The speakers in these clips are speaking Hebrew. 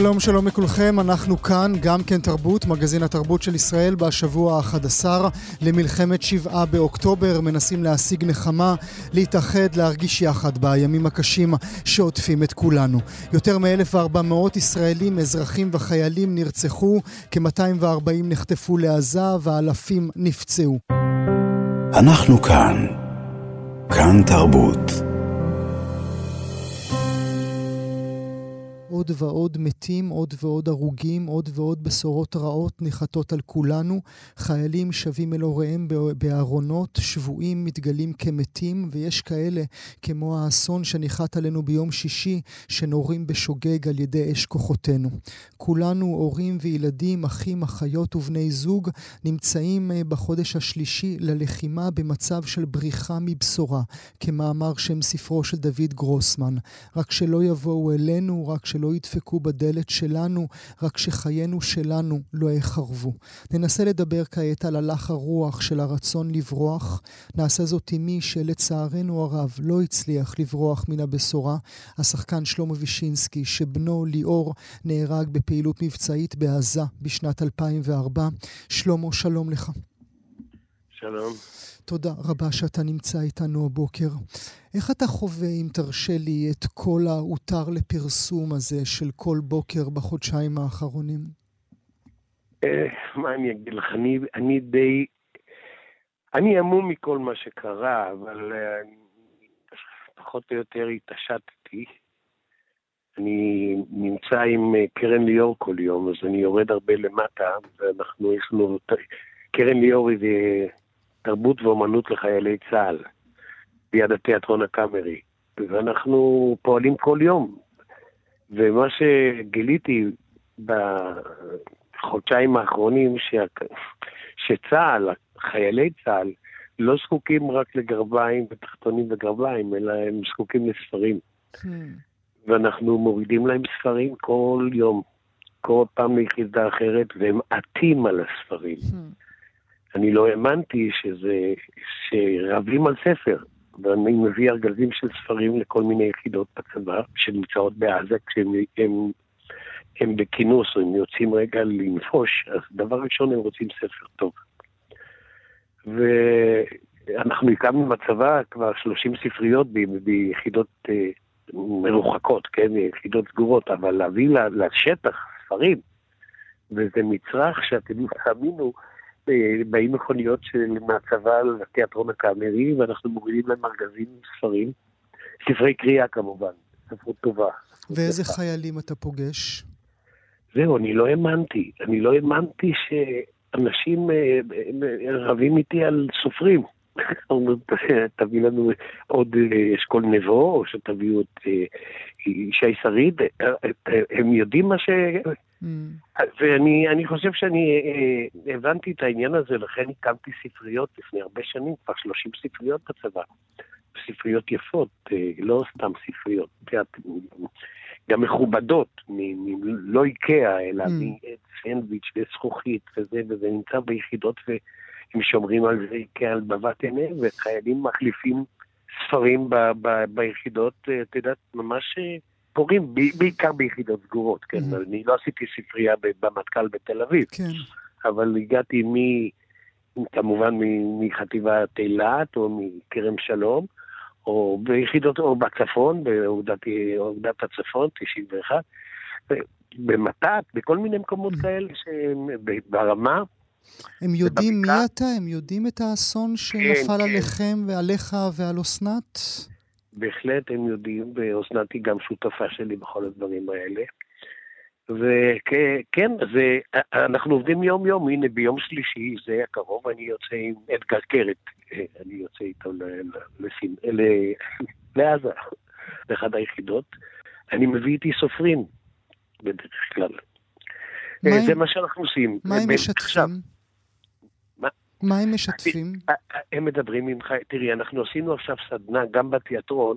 שלום שלום לכולכם, אנחנו כאן, גם כן תרבות, מגזין התרבות של ישראל בשבוע ה-11 למלחמת שבעה באוקטובר, מנסים להשיג נחמה, להתאחד, להרגיש יחד בימים הקשים שעוטפים את כולנו. יותר מ-1400 ישראלים, אזרחים וחיילים נרצחו, כ-240 נחטפו לעזה ואלפים נפצעו. אנחנו כאן, כאן תרבות. עוד ועוד מתים, עוד ועוד הרוגים, עוד ועוד בשורות רעות נחתות על כולנו. חיילים שבים אל הוריהם בארונות, שבויים מתגלים כמתים, ויש כאלה, כמו האסון שניחת עלינו ביום שישי, שנורים בשוגג על ידי אש כוחותינו. כולנו, הורים וילדים, אחים, אחיות ובני זוג, נמצאים אה, בחודש השלישי ללחימה במצב של בריחה מבשורה, כמאמר שם ספרו של דוד גרוסמן. רק שלא יבואו אלינו, רק שלא ידפקו בדלת שלנו, רק שחיינו שלנו לא יחרבו. ננסה לדבר כעת על הלך הרוח של הרצון לברוח. נעשה זאת עם מי שלצערנו הרב לא הצליח לברוח מן הבשורה, השחקן שלמה וישינסקי, שבנו ליאור נהרג בפעילות מבצעית בעזה בשנת 2004. שלמה, שלום לך. שלום. תודה רבה שאתה נמצא איתנו הבוקר. איך אתה חווה, אם תרשה לי, את כל ההותר לפרסום הזה של כל בוקר בחודשיים האחרונים? אה, מה אני אגיד לך? אני, אני די... אני המום מכל מה שקרה, אבל אה, פחות או יותר התעשתתי. אני נמצא עם אה, קרן ליאור כל יום, אז אני יורד הרבה למטה, ואנחנו, יש לנו... קרן ליאור היא תרבות ואומנות לחיילי צה"ל, ביד התיאטרון הקאמרי, ואנחנו פועלים כל יום. ומה שגיליתי בחודשיים האחרונים, ש... שצה"ל, חיילי צה"ל, לא זקוקים רק לגרביים ותחתונים וגרביים, אלא הם זקוקים לספרים. Hmm. ואנחנו מורידים להם ספרים כל יום, כל פעם ליחידה אחרת, והם עטים על הספרים. Hmm. אני לא האמנתי שזה, שרבים על ספר. ואני מביא ארגזים של ספרים לכל מיני יחידות בצבא שנמצאות בעזה כשהם הם, הם בכינוס או הם יוצאים רגע לנפוש, אז דבר ראשון הם רוצים ספר טוב. ואנחנו הקמנו בצבא כבר 30 ספריות ביחידות אה, מרוחקות, כן, יחידות סגורות, אבל להביא לשטח ספרים, וזה מצרך שאתם תאמינו, באים מכוניות של מהצבא לתיאטרון הקאמרי, ואנחנו מורידים להם ארגזים ספרים. ספרי קריאה כמובן, ספרות טובה. ואיזה חיילים אתה פוגש? זהו, אני לא האמנתי. אני לא האמנתי שאנשים אה, אה, רבים איתי על סופרים. תביא לנו עוד אה, אשכול נבו, או שתביאו את ישי שריד. הם יודעים מה ש... Mm. ואני חושב שאני אה, הבנתי את העניין הזה, לכן הקמתי ספריות לפני הרבה שנים, כבר 30 ספריות בצבא. ספריות יפות, אה, לא סתם ספריות, גם מכובדות, לא איקאה, אלא mm. מסנדוויץ' וזכוכית וזה, וזה נמצא ביחידות והם שומרים על זה כעל בבת עיניהם, וחיילים מחליפים ספרים ב, ב, ביחידות, אה, את יודעת, ממש... פורים, בעיקר ביחידות סגורות, כן? Mm-hmm. אני לא עשיתי ספרייה במטכ"ל בתל אביב, כן. אבל הגעתי מ... כמובן מחטיבת אילת או מכרם שלום, או ביחידות, או בצפון, באוגדת הצפון, 91, במתת, בכל מיני מקומות mm-hmm. כאלה שהם ברמה. הם יודעים מי אתה? הם יודעים את האסון שנפל כן, כן. עליכם ועליך ועל אסנת? בהחלט הם יודעים, ואוסנת היא גם שותפה שלי בכל הדברים האלה. וכן, זה, אנחנו עובדים יום-יום, הנה ביום שלישי, זה הקרוב, אני יוצא עם אדגר קרת, אני יוצא איתו לסין, לעזה, לאחד היחידות. אני מביא איתי סופרים, בדרך כלל. זה מה שאנחנו עושים. מה הם משתפים? מה הם משתפים? הם מדברים חי... תראי, אנחנו עשינו עכשיו סדנה גם בתיאטרון,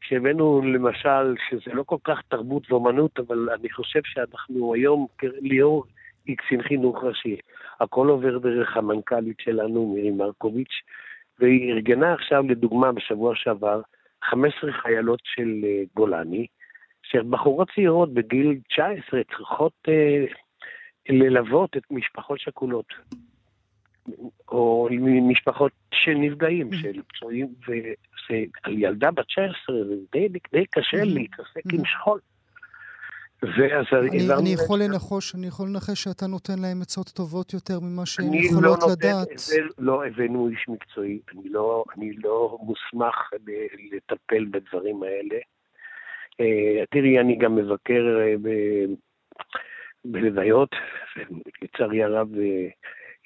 שהבאנו למשל, שזה לא כל כך תרבות ואומנות, אבל אני חושב שאנחנו היום, ליאור היא קצין חינוך ראשי. הכל עובר דרך המנכ"לית שלנו, מירי מרקוביץ', והיא ארגנה עכשיו, לדוגמה, בשבוע שעבר, 15 חיילות של אה, גולני, שהן בחורות צעירות בגיל 19, צריכות אה, ללוות את משפחות שכולות. או משפחות של נפגעים, mm-hmm. של פצועים, ועל ילדה בת 19 זה די, די קשה mm-hmm. להתעסק עם mm-hmm. שכול. אני, אני יכול לנחוש, אני יכול לנחש שאתה נותן להם עצות טובות יותר ממה שהן יכולות לא לדעת. לא הבאנו איש מקצועי, אני לא, אני לא מוסמך לטפל בדברים האלה. Uh, תראי, אני גם מבקר ב, בלוויות, לצערי הרב uh,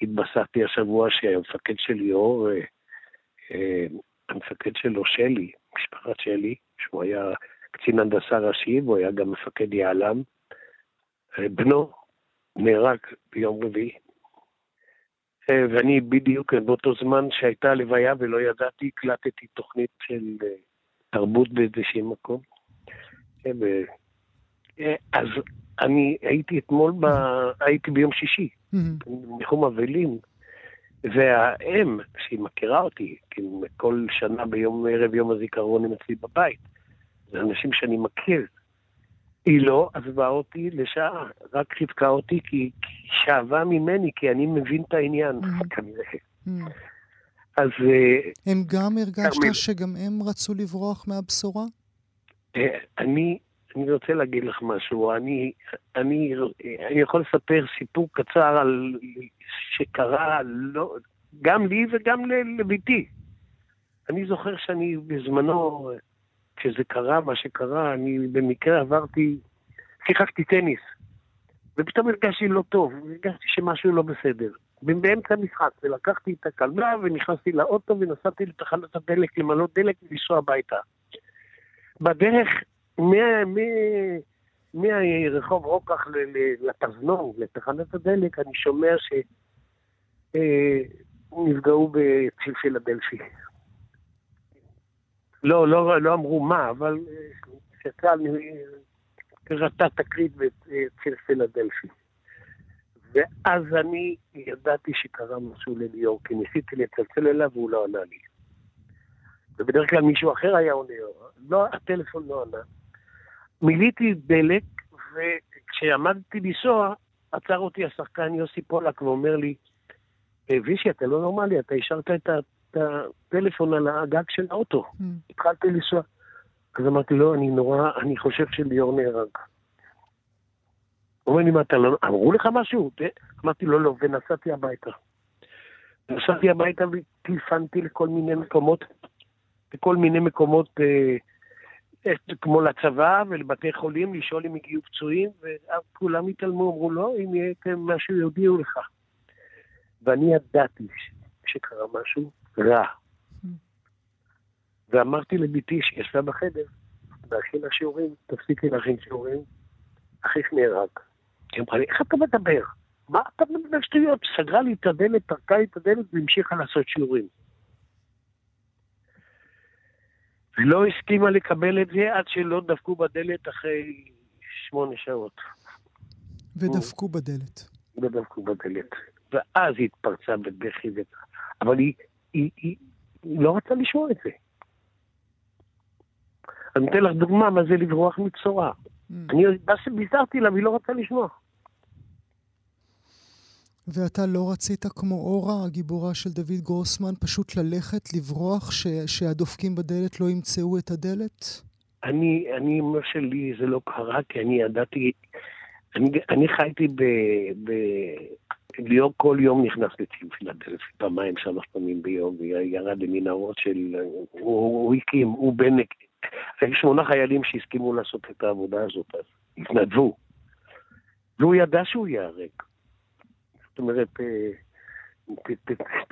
התבשרתי השבוע שהמפקד של ליאור, uh, uh, המפקד שלו, שלי, משפחת שלי, שהוא היה קצין הנדסה ראשי, והוא היה גם מפקד יעלם. בנו נהרג ביום רביעי. אה, ואני בדיוק באותו זמן שהייתה הלוויה ולא ידעתי, הקלטתי תוכנית של אה, תרבות באיזשהו מקום. אה, אז אני הייתי אתמול, ב... הייתי ביום שישי, ניחום אבלים, והאם, שהיא מכירה אותי, כי כל שנה ביום ערב יום הזיכרון הם אצלי בבית, זה אנשים שאני מכיר. היא לא עזבה אותי לשעה, רק חיבקה אותי כי היא שאבה ממני, כי אני מבין את העניין, mm-hmm. כנראה. Mm-hmm. אז... אה, הם גם הרגשת שגם הם רצו לברוח מהבשורה? אה, אני, אני רוצה להגיד לך משהו. אני, אני, אני יכול לספר סיפור קצר על שקרה לא, גם לי וגם לביתי. אני זוכר שאני בזמנו כשזה קרה, מה שקרה, אני במקרה עברתי, שיחקתי טניס, ופתאום הרגשתי לא טוב, הרגשתי שמשהו לא בסדר. באמצע המשחק, ולקחתי את הכלבה ונכנסתי לאוטו ונסעתי לתחנת הדלק למלא דלק ולנסוע הביתה. בדרך מרחוב רוקח לתזנון, לתחנת הדלק, אני שומע שנפגעו אה, בציר פילדלפי. לא, לא, לא אמרו מה, אבל שצה"ל רטה תקרית בציר פילדלפי. ואז אני ידעתי שקרה משהו לליאור, כי ניסיתי לצלצל אליו והוא לא ענה לי. ובדרך כלל מישהו אחר היה עונה, לא, הטלפון לא ענה. מילאתי דלק, וכשעמדתי לנסוע, עצר אותי השחקן יוסי פולק ואומר לי, וישי, אתה לא נורמלי, אתה השארת את הטלפון על הגג של האוטו. Mm. התחלתי לנסוע. אז אמרתי לו, אני נורא, אני חושב שליאור נהרג. הוא אומר לי, מה אתה לא... אמרו לך משהו? אמרתי לו, לא, ונסעתי הביתה. נסעתי הביתה וטלפנתי לכל מיני מקומות, לכל מיני מקומות, אה, אה, כמו לצבא ולבתי חולים, לשאול אם הגיעו פצועים, וכולם התעלמו, אמרו, לא, אם יהיה משהו, יודיעו לך. ואני ידעתי שקרה משהו, רע. ואמרתי לביתי שישבה בחדר, להכין לה שיעורים, תפסיקי להכין שיעורים, אחיך נהרג. היא אמרה לי, איך אתה מדבר? מה אתה מדבר שטויות? סגרה לי את הדלת, טרקה לי את הדלת והמשיכה לעשות שיעורים. ולא הסכימה לקבל את זה עד שלא דפקו בדלת אחרי שמונה שעות. ודפקו בדלת. ודפקו בדלת. ואז היא התפרצה בבכי, אבל היא היא, היא, היא לא רצה לשמוע את זה. אני אתן לך דוגמה מה זה לברוח מצורה. Mm. אני ביזרתי לה והיא לא רצה לשמוע. ואתה לא רצית כמו אורה, הגיבורה של דוד גרוסמן, פשוט ללכת, לברוח, ש... שהדופקים בדלת לא ימצאו את הדלת? אני, אני, מה שלי זה לא קרה, כי אני ידעתי, אני, אני חייתי ב, ב, ליאור כל יום נכנס לציון פילדלפי, פעמיים, שלוש פעמים ביום, וירד למנהרות של... הוא, הוא הקים, הוא בן... היו שמונה חיילים שהסכימו לעשות את העבודה הזאת, אז התנדבו. והוא ידע שהוא ייהרג. זאת אומרת, אה,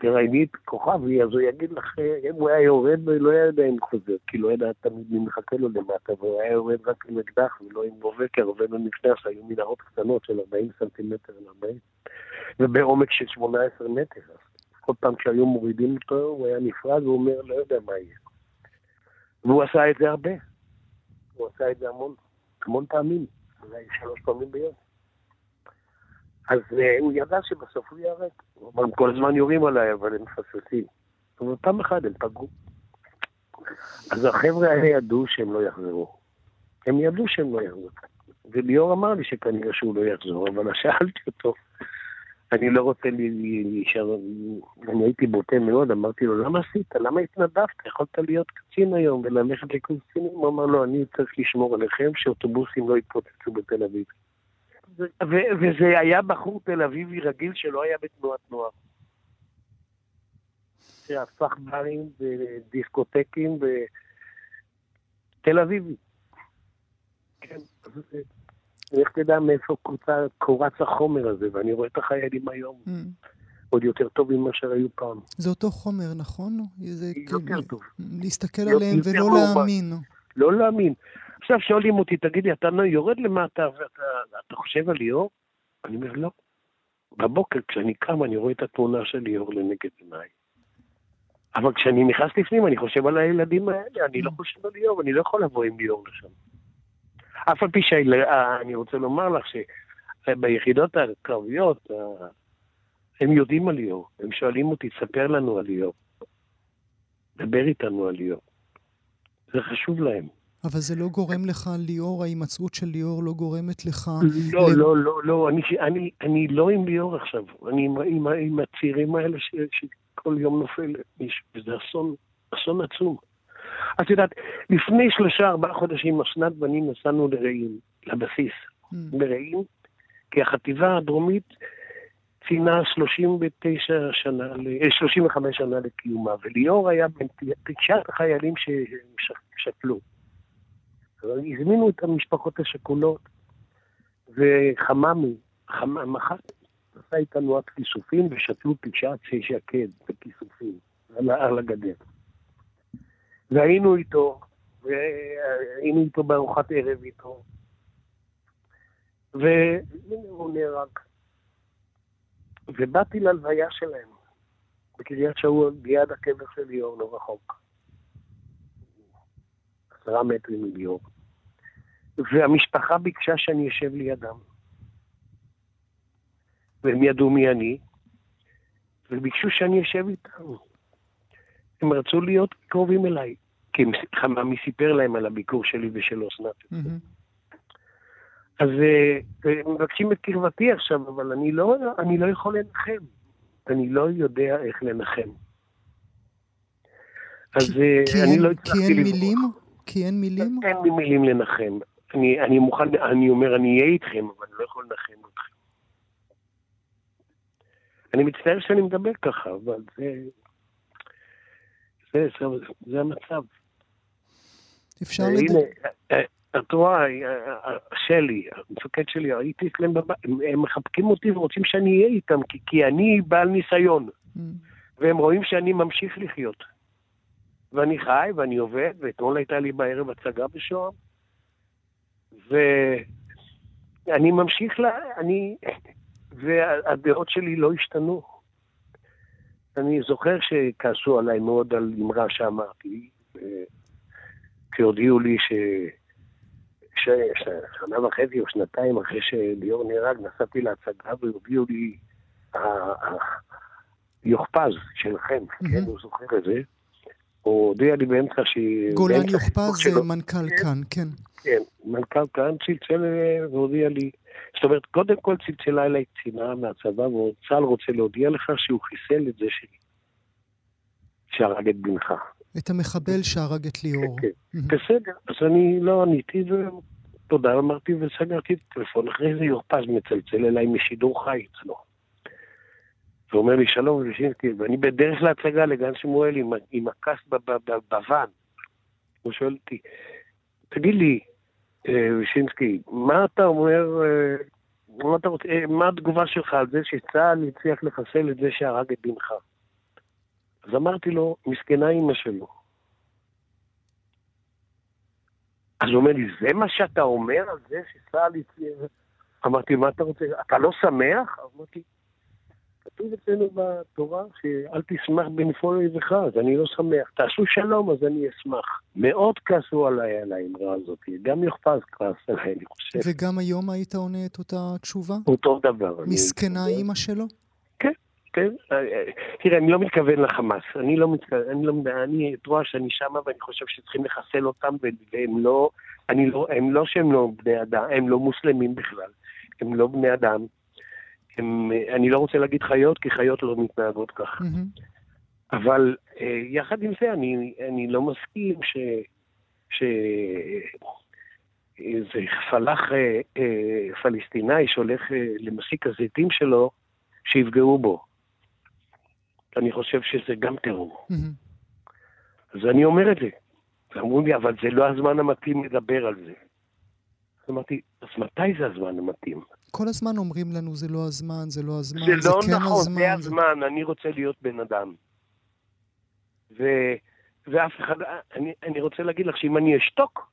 תראייני את כוכבי, אז הוא יגיד לך, אם הוא היה יורד, לא היה יודע אם חוזר, כי לא ידע תמיד מי מחכה לו למטה, והוא היה יורד רק עם אקדח ולא עם בובקר, ולא נכנס, היו מנהרות קטנות של 40 סנטימטר על 40, ובעומק של 18 מטר. כל פעם שהיו מורידים אותו, הוא היה נפרד, והוא אומר, לא יודע מה יהיה. והוא עשה את זה הרבה. הוא עשה את זה המון, המון פעמים, אולי שלוש פעמים ביום. אז uh, הוא ידע שבסוף הוא ייהרג. הוא אמר, כל הזמן יורים עליי, אבל הם מפספסים. אבל פעם אחת הם פגעו. אז החבר'ה האלה ידעו שהם לא יחזרו. הם ידעו שהם לא יחזרו. וליאור אמר לי שכנראה שהוא לא יחזור, אבל שאלתי אותו, אני לא רוצה להישאר, אני הייתי בוטה מאוד, אמרתי לו, למה עשית? למה התנדבת? יכולת להיות קצין היום וללכת לקורס? הוא אמר, לא, אני צריך לשמור עליכם שאוטובוסים לא יתפוצצו בתל אביב. וזה היה בחור תל אביבי רגיל שלא היה בתנועת נוער. שהפך ברים ודיסקוטקים בתל אביבי. כן, איך תדע מאיפה קורץ החומר הזה, ואני רואה את החיילים היום. Mm. עוד יותר טוב ממה שהיו פעם. זה אותו חומר, נכון? זה יותר טוב. להסתכל עליהם ולא להאמין. לא להאמין. עכשיו שואלים אותי, תגיד לי, אתה יורד למטה ואתה חושב על ליאור? אני אומר, לא. בבוקר, כשאני קם, אני רואה את התמונה של ליאור לנגד עיניי. אבל כשאני נכנס לפנים, אני חושב על הילדים האלה, אני לא. חושב על ליאור, אני לא יכול לבוא עם ליאור לשם. אף על פי שאני רוצה לומר לך שביחידות הקרביות, הם יודעים על ליאור, הם שואלים אותי, ספר לנו על ליאור. דבר איתנו על ליאור. זה חשוב להם. אבל זה לא גורם לך, ליאור, ההימצאות של ליאור לא גורמת לך... לא, ל... לא, לא, לא, אני, אני, אני לא עם ליאור עכשיו, אני עם, עם, עם הצעירים האלה ש, שכל יום נופל מישהו, וזה אסון, אסון עצום. את יודעת, לפני שלושה, ארבעה חודשים, אסנת ואני נסענו לרעים, לבסיס, mm. לרעים, כי החטיבה הדרומית ציינה 39 שנה, 35 אה, שנה לקיומה, וליאור היה בין תשעת החיילים ששפלו. הזמינו את המשפחות השכולות, וחממי, חמם אחת, עשה איתנו רק כיסופים ושתלו תשעת שקד בכיסופים על הגדר. והיינו איתו, והיינו איתו בארוחת ערב איתו, והנה הוא נהרג. ובאתי ללוויה שלהם, בקריית שאול, ביד הקבר של ליאור, לא רחוק. עשרה מטרים מליאור. והמשפחה ביקשה שאני אשב לידם. והם ידעו מי אני, וביקשו שאני אשב איתם. הם רצו להיות קרובים אליי, כי חממי סיפר להם על הביקור שלי ושל אסנת. אז אה, הם מבקשים את קרבתי עכשיו, אבל אני לא, אני לא יכול לנחם. אני לא יודע איך לנחם. אז אה, אני לא הצלחתי לברוח. כי אין מילים? כי אין מילים? אין לי מילים לנחם. אני, אני מוכן, אני אומר, אני אהיה איתכם, אבל אני לא יכול לנחם אתכם. אני מצטער שאני מדבר ככה, אבל זה... זה, זה, זה המצב. אפשר לדבר. אה, את רואה, אה, אה, שלי, המפקד שלי, הייתי אצלם בבית, הם מחבקים אותי ורוצים שאני אהיה איתם, כי, כי אני בעל ניסיון. Mm. והם רואים שאני ממשיך לחיות. ואני חי ואני עובד, ואתמול הייתה לי בערב הצגה בשוהם, ואני ממשיך, לה, אני, והדעות שלי לא השתנו. אני זוכר שכעסו עליי מאוד על אמרה שאמרתי, כשהודיעו לי ש... שנה וחצי או שנתיים אחרי שליאור נהרג, נסעתי להצגה והודיעו לי היוכפז שלכם, כן, הוא זוכר את זה. הוא הודיע לי באמצע ש... גולן יוכפז זה מנכ"ל. כאן, כן. כן, מנכ"ל כאן צלצל והודיע לי, זאת אומרת, קודם כל צלצלה אליי קצינה מהצבא, וצה"ל רוצה להודיע לך שהוא חיסל את זה ש... שהרג את בנך. את המחבל שהרג את ליאור. כן, בסדר, אז אני לא עניתי, ותודה אמרתי וסגרתי את הטלפון. אחרי זה יורפז מצלצל אליי משידור חי אצלו. ואומר לי, שלום, וישינסקי, ואני בדרך להצגה לגן שמואל עם, עם הכס בוואן. הוא שואל אותי, תגיד לי, אה, וישינסקי, מה אתה אומר, אה, מה, אתה רוצה, אה, מה התגובה שלך על זה שצה"ל הצליח לחסל את זה שהרג את בנך? אז אמרתי לו, מסכנה אימא שלו. אז הוא אומר לי, זה מה שאתה אומר על זה שצה"ל הצליח? אמרתי, מה אתה רוצה? אתה לא שמח? אמרתי, כתוב אצלנו בתורה שאל תשמח בנפול אויבך, אז אני לא שמח. תעשו שלום, אז אני אשמח. מאוד כעסו עליי על האמרה הזאת, גם יוחפז כעס עליי, אני חושב. וגם היום היית עונה את אותה תשובה? אותו דבר. מסכנה אימא שלו? כן, כן. אה, אה, תראה, אני לא מתכוון לחמאס. אני לא מתכוון, אני לא, אני, את רואה שאני שמה ואני חושב שצריכים לחסל אותם, והם לא, אני לא, הם לא שהם לא בני אדם, הם לא מוסלמים בכלל. הם לא בני אדם. הם, אני לא רוצה להגיד חיות, כי חיות לא מתנהגות כך. Mm-hmm. אבל אה, יחד עם זה, אני, אני לא מסכים ש... ש... איזה פלאח אה, אה, פלסטיני שהולך אה, למסיק הזיתים שלו, שיפגעו בו. אני חושב שזה גם טרור. Mm-hmm. אז אני אומר את זה. ואמרו לי, אבל זה לא הזמן המתאים לדבר על זה. אמרתי, אז מתי זה הזמן המתאים? כל הזמן אומרים לנו, זה לא הזמן, זה לא הזמן, זה, זה לא כן נכון, הזמן. זה הזמן, זה... אני רוצה להיות בן אדם. ו... ואף אחד, אני, אני רוצה להגיד לך שאם אני אשתוק,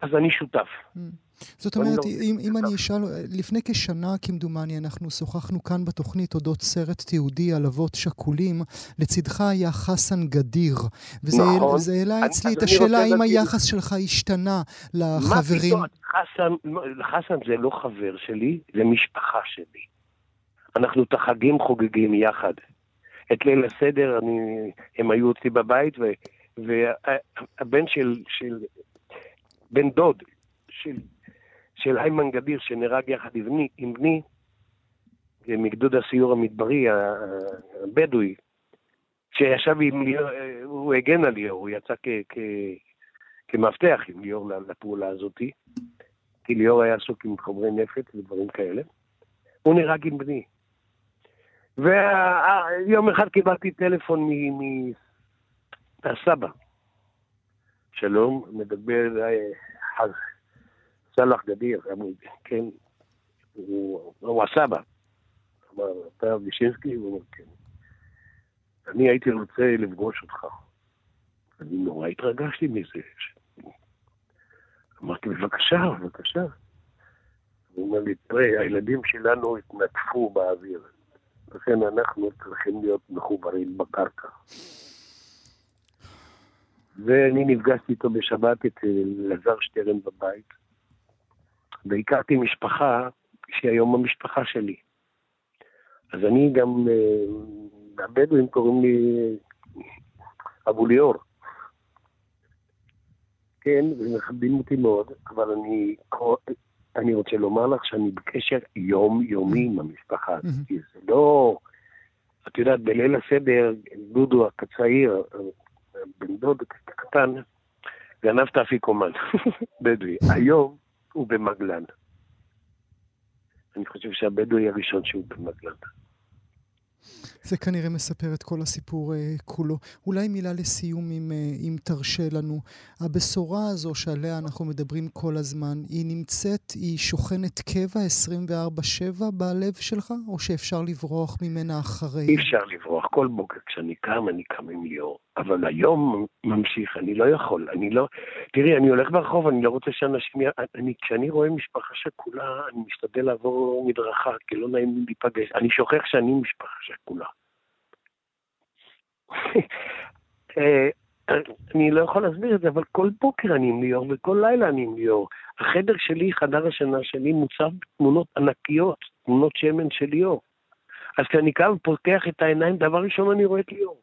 אז אני שותף. Mm. זאת אומרת, לא אם, אם אני אשאל, לפני כשנה כמדומני אנחנו שוחחנו כאן בתוכנית אודות סרט תיעודי על אבות שכולים, לצדך היה חסן גדיר. וזה נכון. העלה אצלי את השאלה האם היחס שלך השתנה לחברים. מה פתאום? חסן, חסן זה לא חבר שלי, זה משפחה שלי. אנחנו את החגים חוגגים יחד. את ליל הסדר, אני, הם היו אצלי בבית, והבן של, של, בן דוד של, של היימן גדיר, שנהרג יחד עם בני, עם בני מגדוד הסיור המדברי הבדואי, שישב עם ליאור, הוא הגן על ליאור, הוא יצא כ, כ, כמאבטח עם ליאור לפעולה הזאתי, כי ליאור היה עסוק עם חומרי נפץ ודברים כאלה. הוא נהרג עם בני. ויום אחד קיבלתי טלפון מהסבא. שלום, מדבר אה, סלאח גדיר, כן, הוא הסבא. אמר, אתה וישינסקי? הוא אומר, כן. אני הייתי רוצה לפגוש אותך. אני נורא התרגשתי מזה. אמרתי, בבקשה, בבקשה. הוא אומר לי, תראה, הילדים שלנו התנדפו באוויר. לכן אנחנו צריכים להיות מחוברים בקרקע. ואני נפגשתי איתו בשבת אצל אלעזר שטרן בבית, והכרתי משפחה שהיא היום המשפחה שלי. אז אני גם, אה, הבדואים קוראים לי אבו ליאור. כן, ומכבדים אותי מאוד, אבל אני אני רוצה לומר לך שאני בקשר יומיומי עם המשפחה הזאת. זה לא... את יודעת, בליל הסדר, דודו הצעיר, בן דוד הקטן, גנב את האפיקומן, בדואי. היום הוא במגלן. אני חושב שהבדואי הראשון שהוא במגלן. זה כנראה מספר את כל הסיפור uh, כולו. אולי מילה לסיום, אם, uh, אם תרשה לנו. הבשורה הזו שעליה אנחנו מדברים כל הזמן, היא נמצאת, היא שוכנת קבע 24-7 בלב שלך, או שאפשר לברוח ממנה אחרי? אי אפשר לברוח. כל בוקר כשאני קם, אני קם עם ליאור. אבל היום ממשיך, אני לא יכול, אני לא... תראי, אני הולך ברחוב, אני לא רוצה שאנשים... אני, כשאני רואה משפחה שכולה, אני משתדל לעבור מדרכה, כי לא נעים לי להיפגש. אני שוכח שאני משפחה שכולה. אה, אני לא יכול להסביר את זה, אבל כל בוקר אני עם ליאור וכל לילה אני עם ליאור. החדר שלי, חדר השינה שלי, מוצב בתמונות ענקיות, תמונות שמן של ליאור. אז כשאני קם ופותח את העיניים, דבר ראשון אני רואה את ליאור.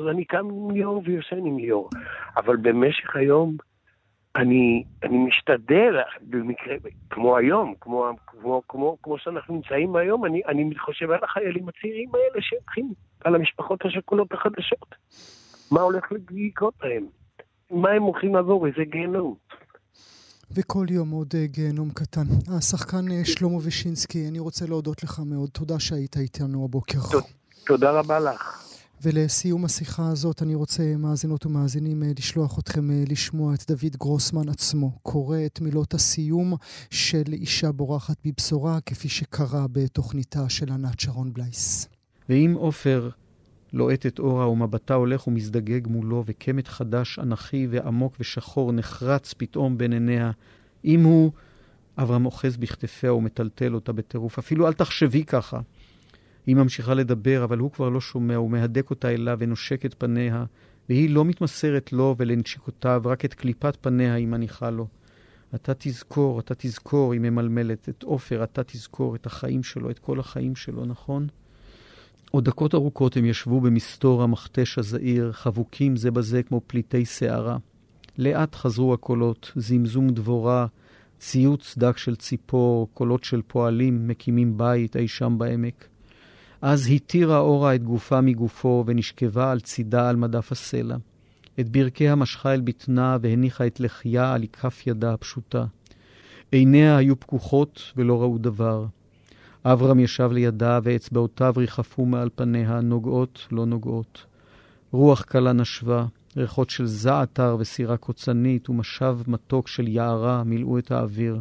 אז אני קם עם ליאור ויושן עם ליאור. אבל במשך היום אני, אני משתדל, במקרה, כמו היום, כמו, כמו, כמו, כמו שאנחנו נמצאים היום, אני, אני חושב על החיילים הצעירים האלה שהולכים, על המשפחות השכולות החדשות. מה הולך לקרות להם? מה הם הולכים לעבור? איזה גיהנום. וכל יום עוד אה, גיהנום קטן. השחקן אה, שלמה וישינסקי, אני רוצה להודות לך מאוד. תודה שהיית איתנו הבוקר. תודה רבה לך. ולסיום השיחה הזאת אני רוצה, מאזינות ומאזינים, אה, לשלוח אתכם אה, לשמוע את דוד גרוסמן עצמו, קורא את מילות הסיום של אישה בורחת בבשורה, כפי שקרה בתוכניתה של ענת שרון בלייס. ואם עופר לוהט את אורה ומבטה הולך ומזדגג מולו, וקמת חדש, אנכי ועמוק ושחור נחרץ פתאום בין עיניה, אם הוא אברהם אוחז בכתפיה ומטלטל אותה בטירוף. אפילו אל תחשבי ככה. היא ממשיכה לדבר, אבל הוא כבר לא שומע, הוא מהדק אותה אליו ונושק את פניה, והיא לא מתמסרת לו ולנשיקותיו, רק את קליפת פניה היא מניחה לו. אתה תזכור, אתה תזכור, היא ממלמלת, את עופר, אתה תזכור את החיים שלו, את כל החיים שלו, נכון? עוד דקות ארוכות הם ישבו במסתור המכתש הזעיר, חבוקים זה בזה כמו פליטי שערה. לאט חזרו הקולות, זמזום דבורה, ציוץ דק של ציפור, קולות של פועלים מקימים בית אי שם בעמק. אז התירה אורה את גופה מגופו ונשכבה על צידה על מדף הסלע. את ברכיה משכה אל בטנה והניחה את לחייה על כף ידה הפשוטה. עיניה היו פקוחות ולא ראו דבר. אברהם ישב לידה ואצבעותיו ריחפו מעל פניה, נוגעות לא נוגעות. רוח קלה נשבה, ריחות של זעתר וסירה קוצנית ומשב מתוק של יערה מילאו את האוויר.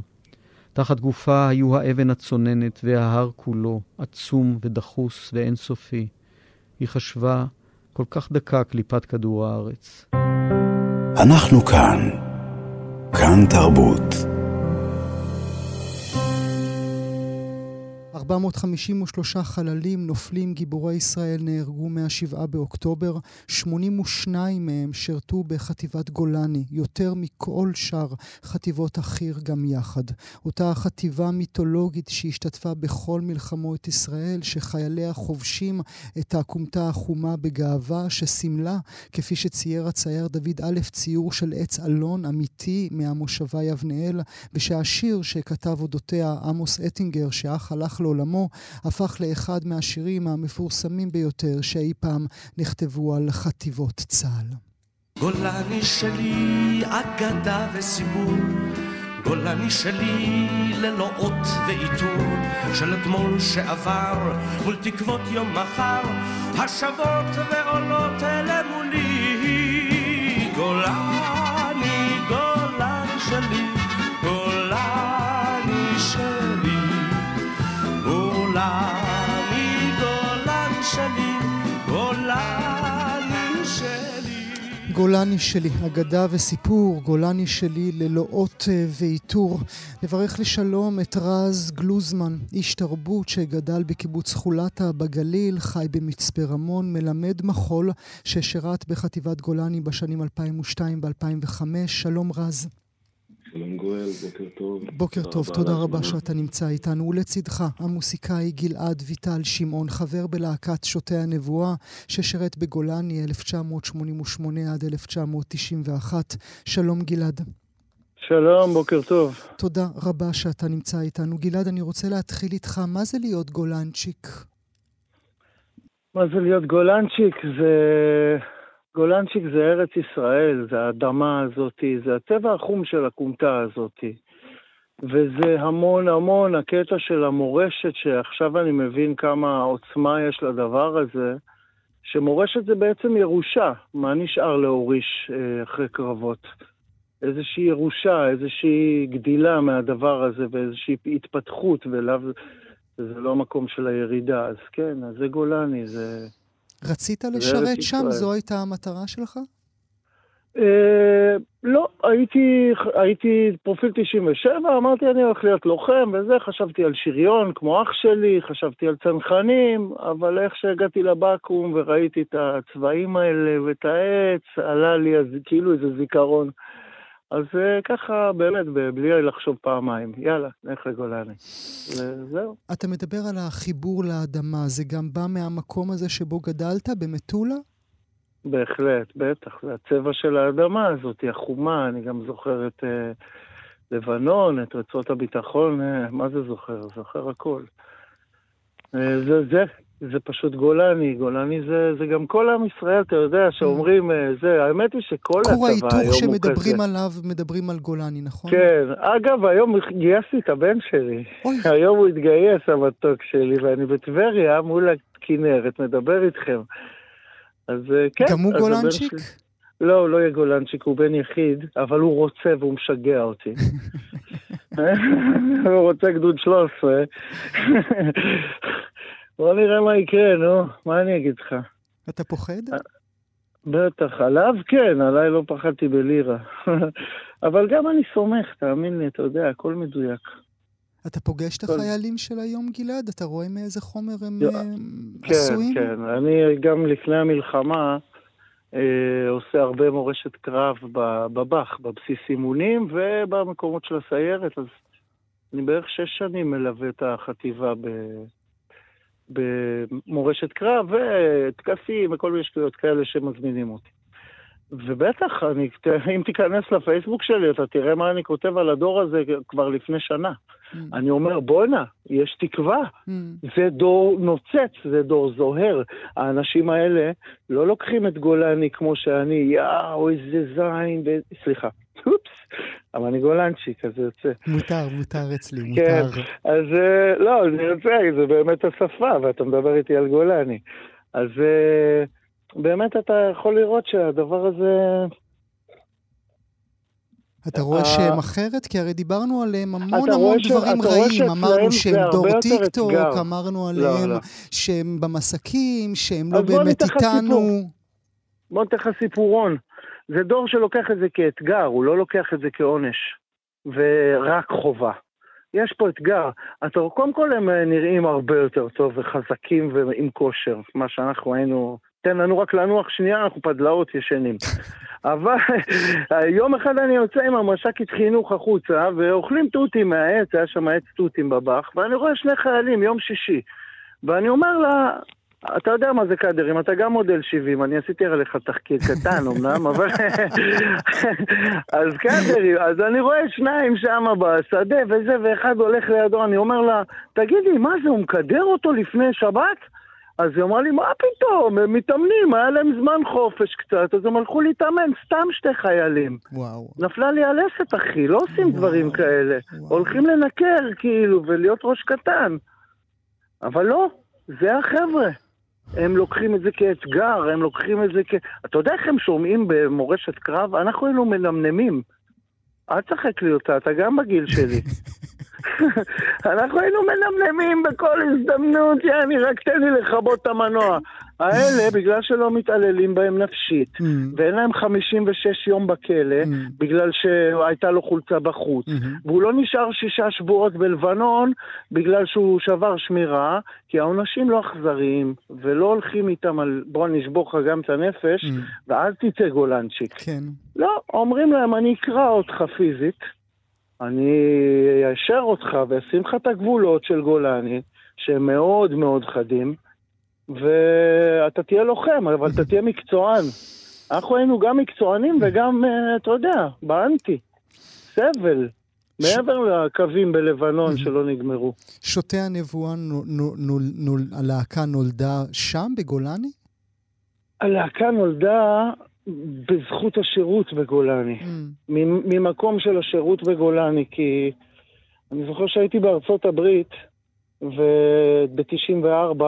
תחת גופה היו האבן הצוננת וההר כולו, עצום ודחוס ואינסופי. היא חשבה, כל כך דקה קליפת כדור הארץ. אנחנו כאן. כאן תרבות. 453 חללים, נופלים, גיבורי ישראל נהרגו מה-7 באוקטובר, 82 מהם שירתו בחטיבת גולני, יותר מכל שאר חטיבות החי"ר גם יחד. אותה חטיבה מיתולוגית שהשתתפה בכל מלחמות ישראל, שחייליה חובשים את הכומתה החומה בגאווה, שסימלה, כפי שצייר הצייר דוד א', ציור של עץ אלון אמיתי מהמושבה יבנאל, ושהשיר שכתב אודותיה עמוס אטינגר, שאך הלך לעולמו, לעולמו, הפך לאחד מהשירים המפורסמים ביותר שאי פעם נכתבו על חטיבות צה"ל. גולני שלי, אגדה וסיפור, גולני שלי ללא אות ועיטור, של אתמול שעבר, מול תקוות יום מחר, השבות ועולות אלה מולי. גולני שלי, אגדה וסיפור, גולני שלי ללא אות אה, ועיטור. נברך לשלום את רז גלוזמן, איש תרבות שגדל בקיבוץ חולתה בגליל, חי במצפה רמון, מלמד מחול ששירת בחטיבת גולני בשנים 2002 ו-2005. שלום רז. שלום גואל, בוקר טוב. בוקר טוב, תודה רבה שאתה נמצא איתנו. ולצידך, המוסיקאי גלעד ויטל שמעון, חבר בלהקת שוטי הנבואה, ששירת בגולני 1988 עד 1991. שלום גלעד. שלום, בוקר טוב. תודה רבה שאתה נמצא איתנו. גלעד, אני רוצה להתחיל איתך. מה זה להיות גולנצ'יק? מה זה להיות גולנצ'יק? זה... גולנצ'יק זה ארץ ישראל, זה האדמה הזאתי, זה הטבע החום של הכומתה הזאתי. וזה המון המון הקטע של המורשת, שעכשיו אני מבין כמה עוצמה יש לדבר הזה, שמורשת זה בעצם ירושה. מה נשאר להוריש אה, אחרי קרבות? איזושהי ירושה, איזושהי גדילה מהדבר הזה, ואיזושהי התפתחות, ולאו... זה לא המקום של הירידה. אז כן, אז זה גולני, זה... רצית לשרת שם? זו הייתה המטרה שלך? אה, לא, הייתי, הייתי פרופיל 97, אמרתי אני הולך להיות לוחם וזה, חשבתי על שריון כמו אח שלי, חשבתי על צנחנים, אבל איך שהגעתי לבקו"ם וראיתי את הצבעים האלה ואת העץ, עלה לי אז כאילו איזה זיכרון. אז אה, ככה, באמת, בלי לחשוב פעמיים, יאללה, נלך לגולני. וזהו. אתה מדבר על החיבור לאדמה, זה גם בא מהמקום הזה שבו גדלת, במטולה? בהחלט, בטח. זה הצבע של האדמה הזאת, היא החומה, אני גם זוכר את אה, לבנון, את רצועות הביטחון, אה, מה זה זוכר? זוכר הכל. אה, זה, זה, זה פשוט גולני, גולני זה, זה גם כל עם ישראל, אתה יודע, שאומרים, אה, זה, האמת היא שכל הצבא היום הוא כזה. כור ההיתוך שמדברים עליו, מדברים על גולני, נכון? כן, אגב, היום גייסתי את הבן שלי. אוי. היום הוא התגייס, המתוק שלי, ואני בטבריה מול הכנרת, מדבר איתכם. אז אה, כן. גם הוא גולנצ'יק? לא, הוא לא יהיה גולנצ'יק, הוא בן יחיד, אבל הוא רוצה והוא משגע אותי. הוא רוצה גדוד 13. בוא נראה מה יקרה, נו, מה אני אגיד לך? אתה פוחד? בטח, עליו כן, עליי לא פחדתי בלירה. אבל גם אני סומך, תאמין לי, אתה יודע, הכל מדויק. אתה פוגש את החיילים של היום, גלעד? אתה רואה מאיזה חומר הם אה, כן, עשויים? כן. אני גם לפני המלחמה אה, עושה הרבה מורשת קרב בב"ח, בבסיס אימונים ובמקומות של הסיירת, אז אני בערך שש שנים מלווה את החטיבה ב... במורשת קרב וטקסים וכל מיני שטויות כאלה שמזמינים אותי. ובטח, אני, אם תיכנס לפייסבוק שלי, אתה תראה מה אני כותב על הדור הזה כבר לפני שנה. Mm, אני אומר, בואנה, יש תקווה. mm. זה דור נוצץ, זה דור זוהר. האנשים האלה לא לוקחים את גולני כמו שאני, יאו, איזה זין, ו... סליחה, אופס, אבל אני גולנצ'יק, אז זה יוצא. מותר, מותר אצלי, כן, מותר. אז אה, לא, זה יוצא, זה באמת השפה, ואתה מדבר איתי על גולני. אז אה, באמת אתה יכול לראות שהדבר הזה... אתה רואה אה, שהם אחרת? כי הרי דיברנו עליהם המון המון דברים רעים. אמרנו שהם דור טיקטוק. אמרנו לא, עליהם לא. שהם במסכים, שהם לא באמת איתנו. בוא ניתן לך סיפורון. זה דור שלוקח את זה כאתגר, הוא לא לוקח את זה כעונש. ורק חובה. יש פה אתגר. אתה, קודם כל הם אה, נראים הרבה יותר טוב וחזקים ועם כושר, מה שאנחנו היינו... תן לנו רק לנוח שנייה, אנחנו פדלאות ישנים. אבל יום אחד אני יוצא עם המש"קית חינוך החוצה, ואוכלים תותים מהעץ, היה שם עץ תותים בבח, ואני רואה שני חיילים, יום שישי. ואני אומר לה, אתה יודע מה זה קאדרים, אתה גם מודל 70, אני עשיתי עליך תחקיר קטן אמנם, אבל... אז קאדרים, אז אני רואה שניים שם בשדה וזה, ואחד הולך לידו, אני אומר לה, תגידי, מה זה, הוא מקדר אותו לפני שבת? אז היא אמרה לי, מה פתאום, הם מתאמנים, היה להם זמן חופש קצת, אז הם הלכו להתאמן, סתם שתי חיילים. וואו. נפלה לי הלסת, אחי, לא עושים וואו. דברים כאלה. וואו. הולכים לנקר, כאילו, ולהיות ראש קטן. אבל לא, זה החבר'ה. הם לוקחים את זה כאתגר, הם לוקחים את זה כ... אתה יודע איך הם שומעים במורשת קרב? אנחנו היינו מנמנמים. אל תשחק לי אותה, אתה גם בגיל שלי. אנחנו היינו מנמנמים בכל הזדמנות, יעני, רק תן לי לכבות את המנוע. האלה, בגלל שלא מתעללים בהם נפשית, Mm, ואין להם 56 יום בכלא, mm, בגלל שהייתה לו חולצה בחוץ. mm. והוא לא נשאר שישה שבועות בלבנון בגלל שהוא שבר שמירה, כי העונשים לא אכזריים, ולא הולכים איתם על בוא נשבור לך גם את הנפש, Mm. ואז תצא גולנצ'יק. כן. לא, אומרים להם, אני אקרע אותך פיזית, אני אאשר אותך ואשים לך את הגבולות של גולני, שהם מאוד מאוד חדים, ואתה תהיה לוחם, אבל אתה תהיה מקצוען. אנחנו היינו גם מקצוענים וגם, אה, אתה יודע, באנטי. סבל. מעבר לקווים בלבנון שלא נגמרו. שוטי הנבואה, נו- נו- נו- נו- הלהקה נולדה שם, בגולני? הלהקה נולדה בזכות השירות בגולני. Mm, ממ- ממקום של השירות בגולני, כי אני זוכר שהייתי בארצות הברית ב-94,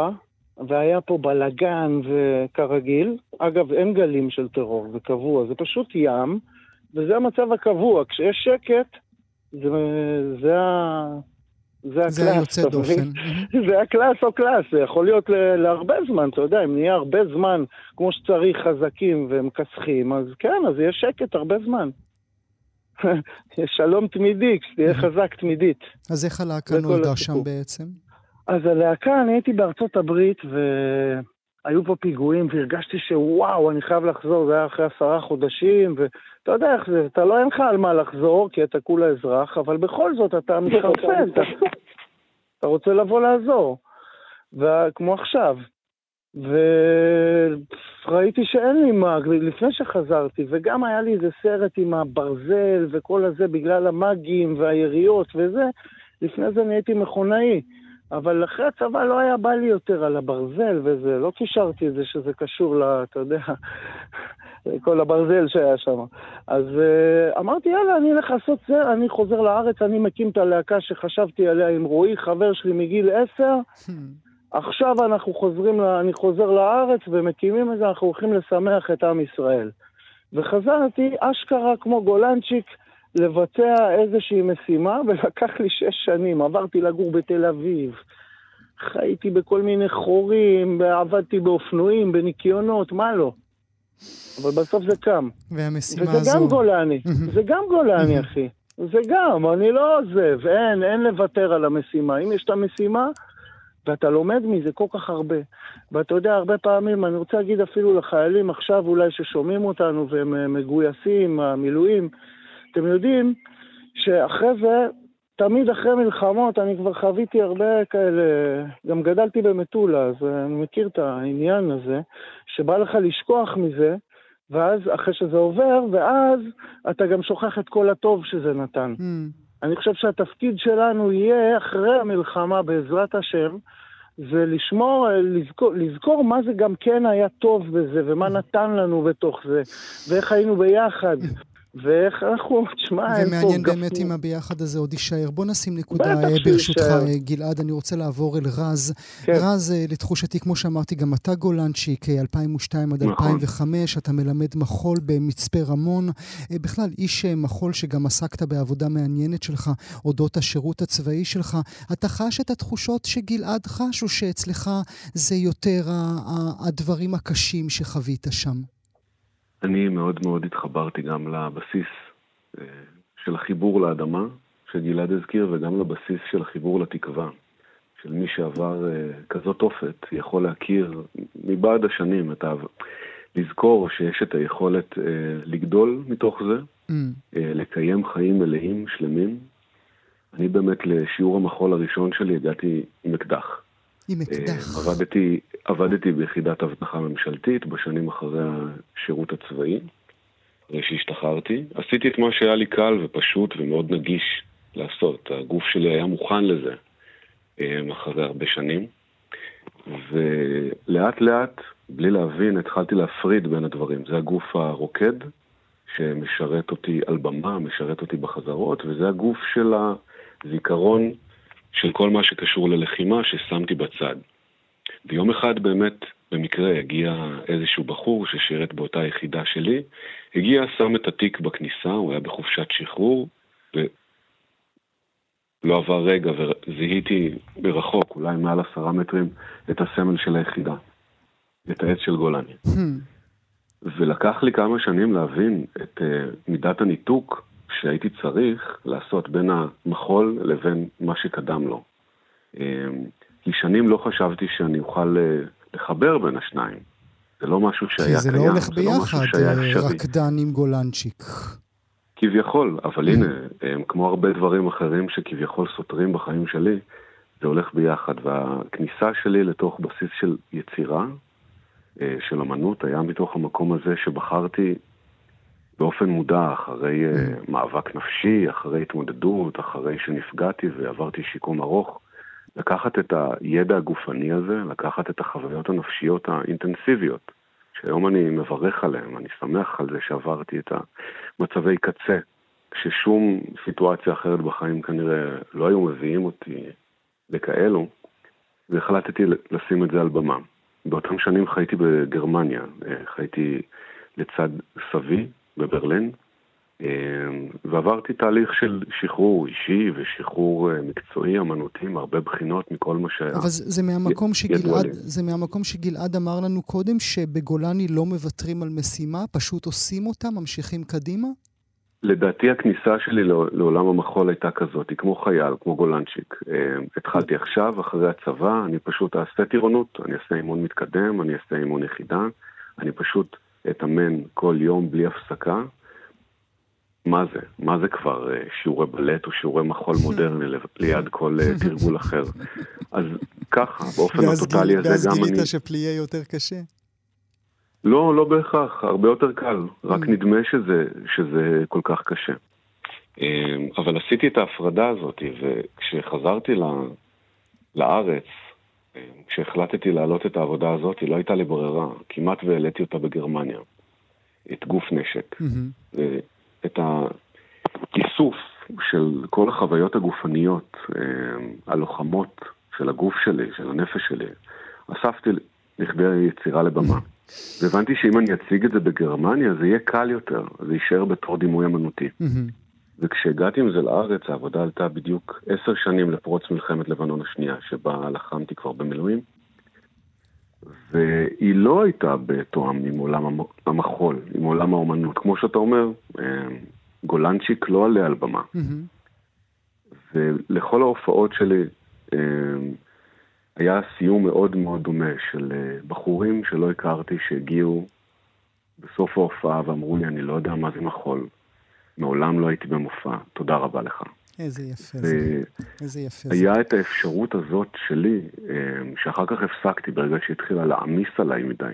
והיה פה בלאגן וכרגיל. אגב, אין גלים של טרור, זה קבוע, זה פשוט ים, וזה המצב הקבוע. כשיש שקט, זה, זה, זה הקלאס. זה היוצא אתה מבין? דופן. זה הקלאס או קלאס, זה יכול להיות להרבה זמן, אתה יודע, אם נהיה הרבה זמן כמו שצריך חזקים ומכסחים, אז כן, אז יהיה שקט הרבה זמן. יש שלום תמידי, כשתהיה חזק תמידית. אז איך הלהקה נולדה. שם בעצם? אז הלהקה, אני הייתי בארצות הברית, והיו פה פיגועים, והרגשתי שוואו, אני חייב לחזור, זה היה אחרי עשרה חודשים, ואתה יודע איך זה, אתה לא אין לך על מה לחזור, כי אתה כולה אזרח, אבל בכל זאת אתה מתחרפן, אתה, אתה רוצה לבוא לעזור, וכמו עכשיו. וראיתי שאין לי מה, לפני שחזרתי, וגם היה לי איזה סרט עם הברזל וכל הזה, בגלל המאגים והיריות וזה, לפני זה נהייתי מכונאי. אבל אחרי הצבא לא היה בא לי יותר על הברזל וזה, לא קישרתי את זה שזה קשור ל... אתה יודע, כל הברזל שהיה שם. אז uh, אמרתי, יאללה, אני אלך לעשות זה, אני חוזר לארץ, אני מקים את הלהקה שחשבתי עליה עם רועי, חבר שלי מגיל עשר. עכשיו אנחנו חוזרים. אני חוזר לארץ ומקימים את זה, אנחנו הולכים לשמח את עם ישראל. וחזרתי, אשכרה כמו גולנצ'יק, לבצע איזושהי משימה, ולקח לי שש שנים. עברתי לגור בתל אביב, חייתי בכל מיני חורים, עבדתי באופנועים, בניקיונות, מה לא. אבל בסוף זה קם. והמשימה וזה הזו... גם גולני, זה גם גולני, אחי. זה גם, אני לא עוזב, אין, אין לוותר על המשימה. אם יש את המשימה, ואתה לומד מזה כל כך הרבה. ואתה יודע, הרבה פעמים, אני רוצה להגיד אפילו לחיילים עכשיו אולי ששומעים אותנו והם אה, מגויסים, המילואים, אתם יודעים שאחרי זה, תמיד אחרי מלחמות, אני כבר חוויתי הרבה כאלה, גם גדלתי במטולה, אז אני מכיר את העניין הזה, שבא לך לשכוח מזה, ואז אחרי שזה עובר, ואז אתה גם שוכח את כל הטוב שזה נתן. Mm. אני חושב שהתפקיד שלנו יהיה אחרי המלחמה, בעזרת השם, זה לשמור, לזכור, לזכור מה זה גם כן היה טוב בזה, ומה נתן לנו בתוך זה, ואיך היינו ביחד. ואיך אנחנו, תשמע, אין פה... ומעניין באמת אם הביחד הזה עוד יישאר. בוא נשים נקודה, ברשותך, גלעד, אני רוצה לעבור אל רז. כן. רז, אה, לתחושתי, כמו שאמרתי, גם אתה גולנצ'יק, 2002 עד 2005, נכון. אתה מלמד מחול במצפה רמון. אה, בכלל, איש אה, מחול שגם עסקת בעבודה מעניינת שלך, אודות השירות הצבאי שלך. אתה חש את התחושות שגלעד חש, או שאצלך זה יותר הדברים הקשים שחווית שם? אני מאוד מאוד התחברתי גם לבסיס אה, של החיבור לאדמה, שגלעד הזכיר, וגם לבסיס של החיבור לתקווה. של מי שעבר אה, כזאת תופת, יכול להכיר מבעד השנים את ה... לזכור שיש את היכולת אה, לגדול מתוך זה, mm. לקיים חיים מלאים, שלמים. אני באמת לשיעור המחול הראשון שלי הגעתי עם אקדח. עם אקדח. עבדתי, עבדתי ביחידת אבטחה ממשלתית בשנים אחרי השירות הצבאי, אחרי שהשתחררתי. עשיתי את מה שהיה לי קל ופשוט ומאוד נגיש לעשות. הגוף שלי היה מוכן לזה אה, אחרי הרבה שנים. ולאט לאט, בלי להבין, התחלתי להפריד בין הדברים. זה הגוף הרוקד, שמשרת אותי על במה, משרת אותי בחזרות, וזה הגוף של הזיכרון של כל מה שקשור ללחימה ששמתי בצד. ויום אחד באמת, במקרה, הגיע איזשהו בחור ששירת באותה יחידה שלי, הגיע, שם את התיק בכניסה, הוא היה בחופשת שחרור, ולא עבר רגע, וזיהיתי ברחוק, אולי מעל עשרה מטרים, את הסמל של היחידה, את העץ של גולני. Hmm. ולקח לי כמה שנים להבין את uh, מידת הניתוק שהייתי צריך לעשות בין המחול לבין מה שקדם לו. אמ, כי שנים לא חשבתי שאני אוכל אה, לחבר בין השניים. זה לא משהו שהיה קיים, זה לא הולך ביחד, לא שהיה אה. רקדן עם גולנצ'יק. כביכול, אבל הנה, כמו הרבה דברים אחרים שכביכול סותרים בחיים שלי, זה הולך ביחד. והכניסה שלי לתוך בסיס של יצירה, אה, של אמנות, היה מתוך המקום הזה שבחרתי באופן מודע, אחרי uh, מאבק נפשי, אחרי התמודדות, אחרי שנפגעתי ועברתי שיקום ארוך, לקחת את הידע הגופני הזה, לקחת את החוויות הנפשיות האינטנסיביות, שהיום אני מברך עליהן, אני שמח על זה שעברתי את המצבי קצה, כששום סיטואציה אחרת בחיים כנראה לא היו מביאים אותי לכאלו, והחלטתי לשים את זה על במה. באותם שנים חייתי בגרמניה, אה, חייתי לצד סבי, בברלין, אמ, ועברתי תהליך של שחרור אישי ושחרור אה, מקצועי, אמנותי, מהרבה בחינות מכל מה שהיה. אבל זה, זה, מהמקום שגלעד, זה מהמקום שגלעד אמר לנו קודם, שבגולני לא מוותרים על משימה, פשוט עושים אותה, ממשיכים קדימה? לדעתי הכניסה שלי לעולם המחול הייתה כזאת, היא כמו חייל, כמו גולנצ'יק. אמ, התחלתי עכשיו, אחרי הצבא, אני פשוט אעשה טירונות, אני אעשה אימון מתקדם, אני אעשה אימון יחידה, אני פשוט אתאמן כל יום בלי הפסקה, מה זה? מה זה כבר אה, שיעורי בלט או שיעורי מחול מודרני ליד כל אה, תרגול אחר? אז ככה, באופן הטוטלי הזה גם אני... ואז גילית שפליה יותר קשה? לא, לא בהכרח, הרבה יותר קל. רק mm. נדמה שזה, שזה כל כך קשה. אמ, אבל עשיתי את ההפרדה הזאת, וכשחזרתי לארץ, כשהחלטתי להעלות את העבודה הזאת, היא לא הייתה לי ברירה. כמעט והעליתי אותה בגרמניה. את גוף נשק. Mm-hmm. את האיסוף של כל החוויות הגופניות, אה, הלוחמות של הגוף שלי, של הנפש שלי, אספתי לכדי יצירה לבמה. Mm-hmm. והבנתי שאם אני אציג את זה בגרמניה, זה יהיה קל יותר, זה יישאר בתור דימוי אמנותי. Mm-hmm. וכשהגעתי עם זה לארץ, העבודה עלתה בדיוק עשר שנים לפרוץ מלחמת לבנון השנייה, שבה לחמתי כבר במילואים. והיא לא הייתה בתואם עם עולם המחול, עם עולם האומנות. כמו שאתה אומר, אה, גולנצ'יק לא עלה על במה. ולכל ההופעות שלי אה, היה סיום מאוד מאוד דומה של אה, בחורים שלא הכרתי שהגיעו בסוף ההופעה ואמרו לי, אני לא יודע מה זה מחול, מעולם לא הייתי במופע, תודה רבה לך. איזה יפה זה, איזה יפה זה. היה את האפשרות הזאת שלי, שאחר כך הפסקתי ברגע שהתחילה להעמיס עליי מדי.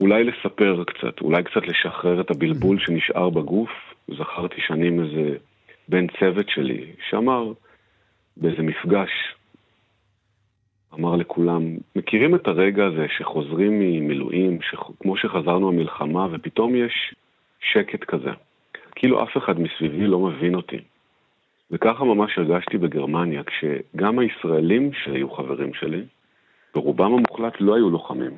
אולי לספר קצת, אולי קצת לשחרר את הבלבול שנשאר בגוף. זכרתי שאני עם איזה בן צוות שלי, שאמר באיזה מפגש, אמר לכולם, מכירים את הרגע הזה שחוזרים ממילואים, שח... כמו שחזרנו המלחמה, ופתאום יש שקט כזה. כאילו אף אחד מסביבי לא מבין אותי. וככה ממש הרגשתי בגרמניה, כשגם הישראלים שהיו חברים שלי, ברובם המוחלט לא היו לוחמים.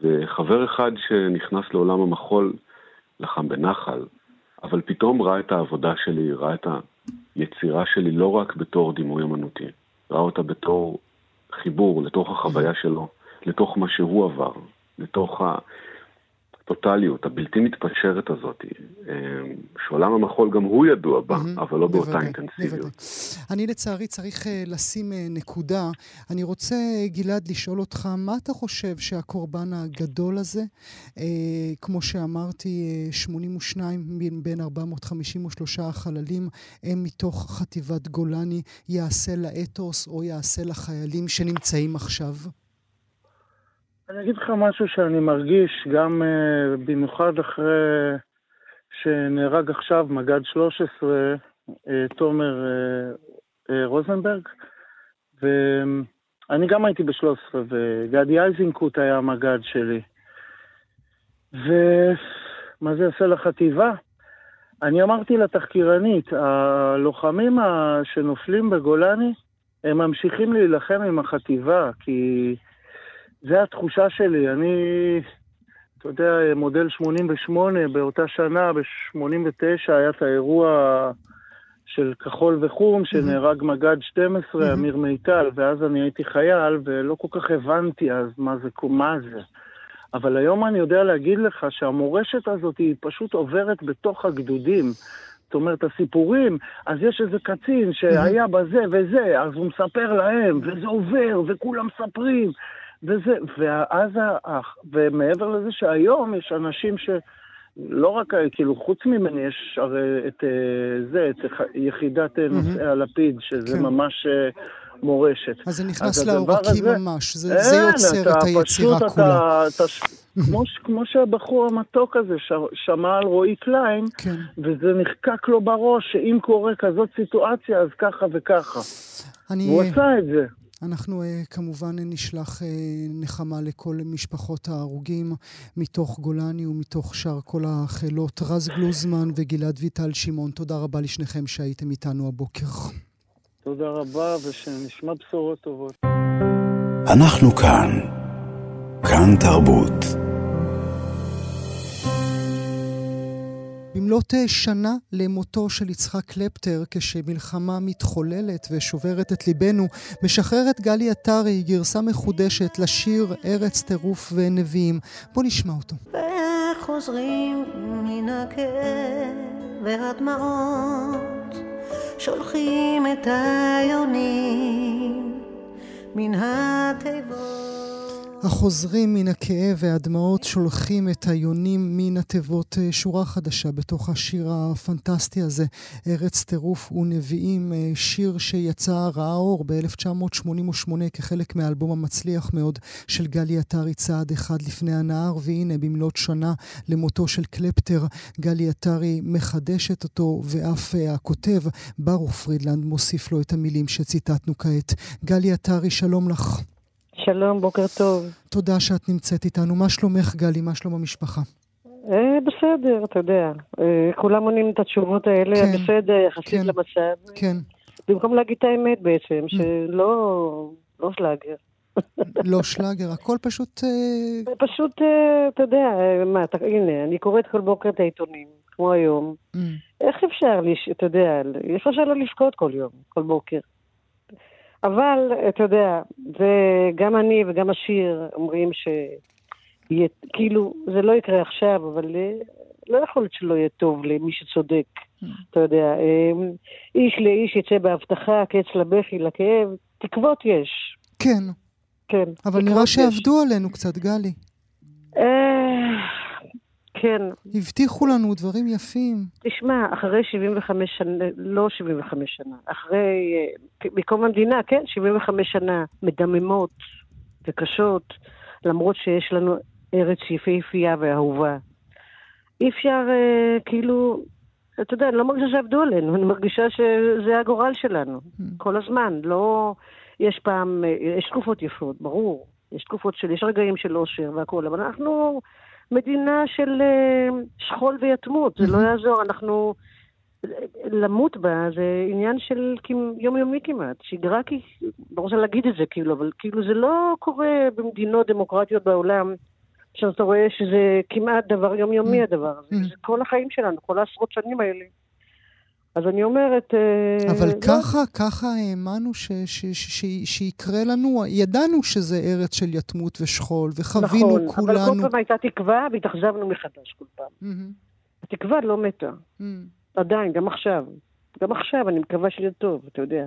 וחבר אחד שנכנס לעולם המחול לחם בנחל, אבל פתאום ראה את העבודה שלי, ראה את היצירה שלי לא רק בתור דימוי אמנותי, ראה אותה בתור חיבור לתוך החוויה שלו, לתוך מה שהוא עבר, לתוך הטוטליות הבלתי מתפשרת הזאת, אה, שעולם המחול גם הוא ידוע בה, mm-hmm, אבל לא באותה אינטנסיביות. אני לצערי צריך uh, לשים uh, נקודה. אני רוצה, גלעד, לשאול אותך, מה אתה חושב שהקורבן הגדול הזה, כמו שאמרתי, uh, 82 בין 453 החללים, הם מתוך חטיבת גולני, יעשה לאתוס או יעשה לחיילים שנמצאים עכשיו? אני אגיד לך משהו שאני מרגיש, גם uh, במיוחד אחרי שנהרג עכשיו מג"ד 13, uh, תומר uh, uh, רוזנברג, ואני גם הייתי ב-13, וגדי איזינקוט היה המג"ד שלי. ומה זה עושה לחטיבה? אני אמרתי לתחקירנית, הלוחמים שנופלים בגולני, הם ממשיכים להילחם עם החטיבה, כי זה התחושה שלי. אני, אתה יודע, מודל 88, באותה שנה, ב-89, היה את האירוע של כחול וחום, שנהרג מג"ד 12, אמיר מיטל, ואז אני הייתי חייל, ולא כל כך הבנתי אז מה זה, מה זה. אבל היום אני יודע להגיד לך שהמורשת הזאת היא פשוט עוברת בתוך הגדודים. זאת אומרת, הסיפורים, אז יש איזה קצין שהיה בזה וזה, אז הוא מספר להם, וזה עובר, וכולם מספרים, וזה, ואז, ומעבר לזה שהיום יש אנשים ש... לא רק, כאילו, חוץ ממני יש הרי את אה, זה, את יחידת mm-hmm. נושאי הלפיד, שזה כן. ממש אה, מורשת. אז זה נכנס לעורקים הזה, ממש, זה, אין, זה יוצר את היצירה פשוט כולה. אתה, אתה, כמו, כמו שהבחור המתוק הזה ש, שמע על רועי קליין, כן. וזה נחקק לו בראש, שאם קורה כזאת סיטואציה, אז ככה וככה. אני... הוא עשה את זה. אנחנו uh, כמובן נשלח uh, נחמה לכל משפחות ההרוגים מתוך גולני ומתוך שאר כל החילות. רז גלוזמן וגלעד ויטל שמעון, תודה רבה לשניכם שהייתם איתנו הבוקר. תודה רבה ושנשמע בשורות טובות. אנחנו כאן. כאן תרבות. במלאת שנה למותו של יצחק קלפטר, כשמלחמה מתחוללת ושוברת את ליבנו, משחררת גלי עטרי גרסה מחודשת לשיר ארץ טירוף ונביאים. בוא נשמע אותו. וחוזרים מן הכאב והדמעות, שולחים את היונים מן התיבות. החוזרים מן הכאב והדמעות שולחים את היונים מן התיבות. אה, שורה חדשה בתוך השיר הפנטסטי הזה, ארץ טירוף ונביאים, אה, שיר שיצא רעה אור ב-1988 כחלק מהאלבום המצליח מאוד של גלי עטרי צעד אחד לפני הנהר, והנה במלאת שנה למותו של קלפטר, גלי עטרי מחדשת אותו, ואף uh, הכותב, ברוך פרידלנד, מוסיף לו את המילים שציטטנו כעת. גלי עטרי, שלום לך. שלום, בוקר טוב. תודה שאת נמצאת איתנו. מה שלומך, גלי? מה שלום המשפחה? אה, בסדר, אתה יודע. אה, כולם עונים את התשובות האלה, כן, בסדר, יחסית כן, למצב. כן. במקום להגיד את האמת בעצם, mm. שלא לא שלאגר. לא שלאגר, הכל פשוט... אה... פשוט, אה, אתה יודע, מה, אתה, הנה, אני קוראת כל בוקר את העיתונים, כמו היום. Mm. איך אפשר, אתה יודע, איך אפשר לא לבכות כל יום, כל בוקר? אבל, אתה יודע, וגם אני וגם השיר אומרים ש... כאילו, זה לא יקרה עכשיו, אבל לא יכול להיות שלא יהיה טוב למי שצודק, אתה יודע. אמ, איש לאיש יצא בהבטחה, קץ לבכי, לכאב, תקוות יש. כן. כן. אבל נראה שעבדו עלינו קצת, גלי. כן. הבטיחו לנו דברים יפים. תשמע, אחרי 75 שנה, לא 75 שנה, אחרי, אה, מקום המדינה, כן, 75 שנה, מדממות וקשות, למרות שיש לנו ארץ יפהפייה ואהובה. אי אפשר, אה, כאילו, אתה יודע, אני לא מרגישה שעבדו עלינו, אני מרגישה שזה הגורל שלנו, mm. כל הזמן. לא, יש פעם, אה, יש תקופות יפות, ברור. יש תקופות של, יש רגעים של אושר והכול, אבל אנחנו מדינה של אה, שכול ויתמות, זה לא יעזור, אנחנו... למות בה זה עניין של יומיומי כמעט, שגרה כי... לא רוצה להגיד את זה כאילו, אבל כאילו זה לא קורה במדינות דמוקרטיות בעולם, שאתה רואה שזה כמעט דבר יומיומי הדבר הזה, זה כל החיים שלנו, כל העשרות שנים האלה. אז אני אומרת... אה, אבל לא... ככה, ככה האמנו ש, ש, ש, ש, שיקרה לנו, ידענו שזה ארץ של יתמות ושכול, וחווינו נכון, כולנו... נכון, אבל כל פעם הייתה תקווה והתאכזבנו מחדש כל פעם. Mm-hmm. התקווה לא מתה. Mm-hmm. עדיין, גם עכשיו. גם עכשיו, אני מקווה שזה טוב, אתה יודע.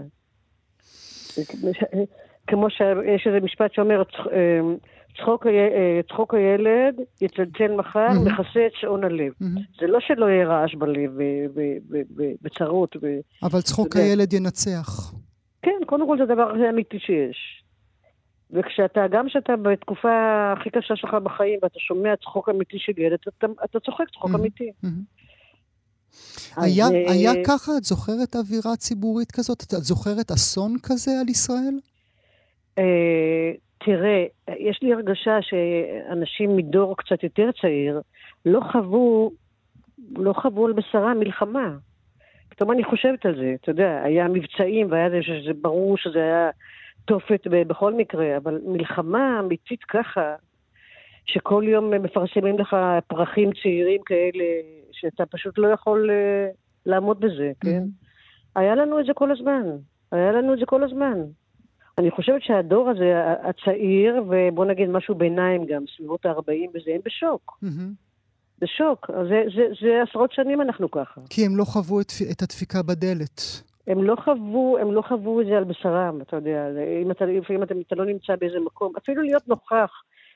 כמו שיש איזה משפט שאומר, אה, צחוק, אה, צחוק הילד יצלצל מחר, mm-hmm. מכסה את שעון הלב. Mm-hmm. זה לא שלא יהיה רעש בלב וצרות. אבל צחוק הילד ינצח. כן, קודם כל זה הדבר הכי אמיתי שיש. וכשאתה, גם כשאתה בתקופה הכי קשה שלך בחיים, ואתה שומע צחוק אמיתי של ילד, אתה, אתה צוחק צחוק. אמיתי. היה, אז, היה ככה? את זוכרת אווירה ציבורית כזאת? את זוכרת אסון כזה על ישראל? אה, תראה, יש לי הרגשה שאנשים מדור קצת יותר צעיר לא חוו, לא חוו על בשרם מלחמה. פתאום אני חושבת על זה, אתה יודע, היה מבצעים והיה זה שזה ברור שזה היה תופת בכל מקרה, אבל מלחמה אמיתית ככה, שכל יום מפרסמים לך פרחים צעירים כאלה, שאתה פשוט לא יכול uh, לעמוד בזה, כן? Mm-hmm. היה לנו את זה כל הזמן. היה לנו את זה כל הזמן. אני חושבת שהדור הזה, הצעיר, ובוא נגיד משהו ביניים גם, סביבות ה-40 וזה, הם בשוק. Mm-hmm. בשוק. זה, זה, זה עשרות שנים אנחנו ככה. כי הם לא חוו את, את הדפיקה בדלת. הם לא חוו, הם לא חוו את זה על בשרם, אתה יודע. אם אתה, לפעמים אתה, אתה לא נמצא באיזה מקום, אפילו להיות נוכח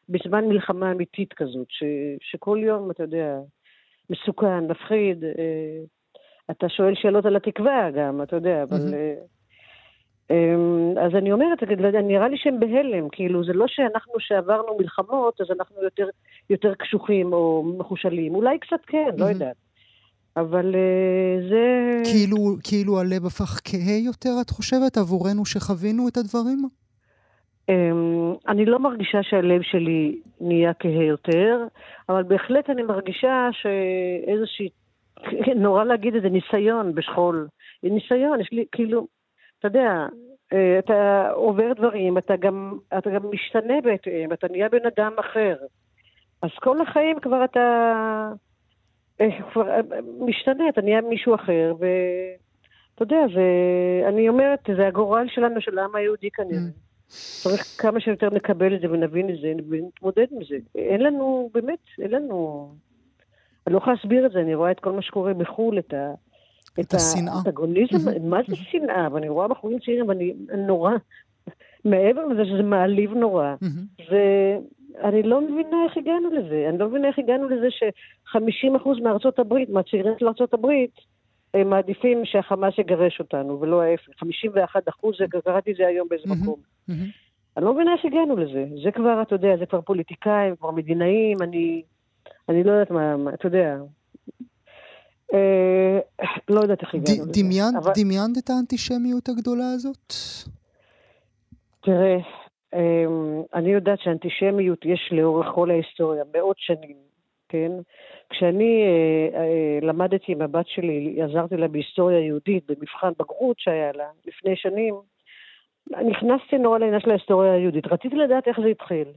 בזמן מלחמה אמיתית כזאת, ש, שכל יום, אתה יודע, מסוכן, מפחיד. אה, אתה שואל שאלות על התקווה גם, אתה יודע, אבל... Mm-hmm. אז אני אומרת, נראה לי שהם בהלם, כאילו, זה לא שאנחנו שעברנו מלחמות, אז אנחנו יותר, יותר קשוחים או מחושלים. אולי קצת כן, לא יודעת. אבל uh, זה... כאילו, כאילו הלב הפך כהה יותר, את חושבת, עבורנו שחווינו את הדברים? Um, אני לא מרגישה שהלב שלי נהיה כהה יותר, אבל בהחלט אני מרגישה שאיזושהי, נורא להגיד את זה, ניסיון בשכול. ניסיון, יש לי, כאילו, אתה יודע, אה, אתה עובר דברים, אתה גם, אתה גם משתנה בהתאם, אתה נהיה בן אדם אחר. אז כל החיים כבר אתה אה, כבר אה, משתנה, אתה נהיה מישהו אחר, ואתה יודע, ואני אומרת, זה הגורל שלנו, של העם היהודי כנראה. Mm. צריך כמה שיותר לקבל את זה ונבין את זה ונתמודד עם זה. אין לנו, באמת, אין לנו... אני לא יכולה להסביר את זה, אני רואה את כל מה שקורה בחו"ל, את ה... את השנאה. את האנטגוניזם, מה זה שנאה? ואני רואה בחורים צעירים ואני נורא, מעבר לזה שזה מעליב נורא. ואני לא מבינה איך הגענו לזה. אני לא מבינה איך הגענו לזה ש-50% מארצות הברית, מהצעירים של ארצות הברית, הם מעדיפים שהחמאס יגרש אותנו, ולא ההפך. 51 אחוז, קראתי את זה היום באיזה מקום. אני לא מבינה איך הגענו לזה. זה כבר, אתה יודע, זה כבר פוליטיקאים, כבר מדינאים, אני, אני לא יודעת מה, אתה יודע, לא יודעת איך הגענו לזה. דמיינת את האנטישמיות הגדולה הזאת? תראה, אמ, אני יודעת שאנטישמיות יש לאורך כל ההיסטוריה, מאות שנים, כן? כשאני אה, אה, למדתי עם הבת שלי, עזרתי לה בהיסטוריה יהודית, במבחן בגרות שהיה לה לפני שנים, נכנסתי נורא לעניין של ההיסטוריה היהודית. רציתי לדעת איך זה התחיל.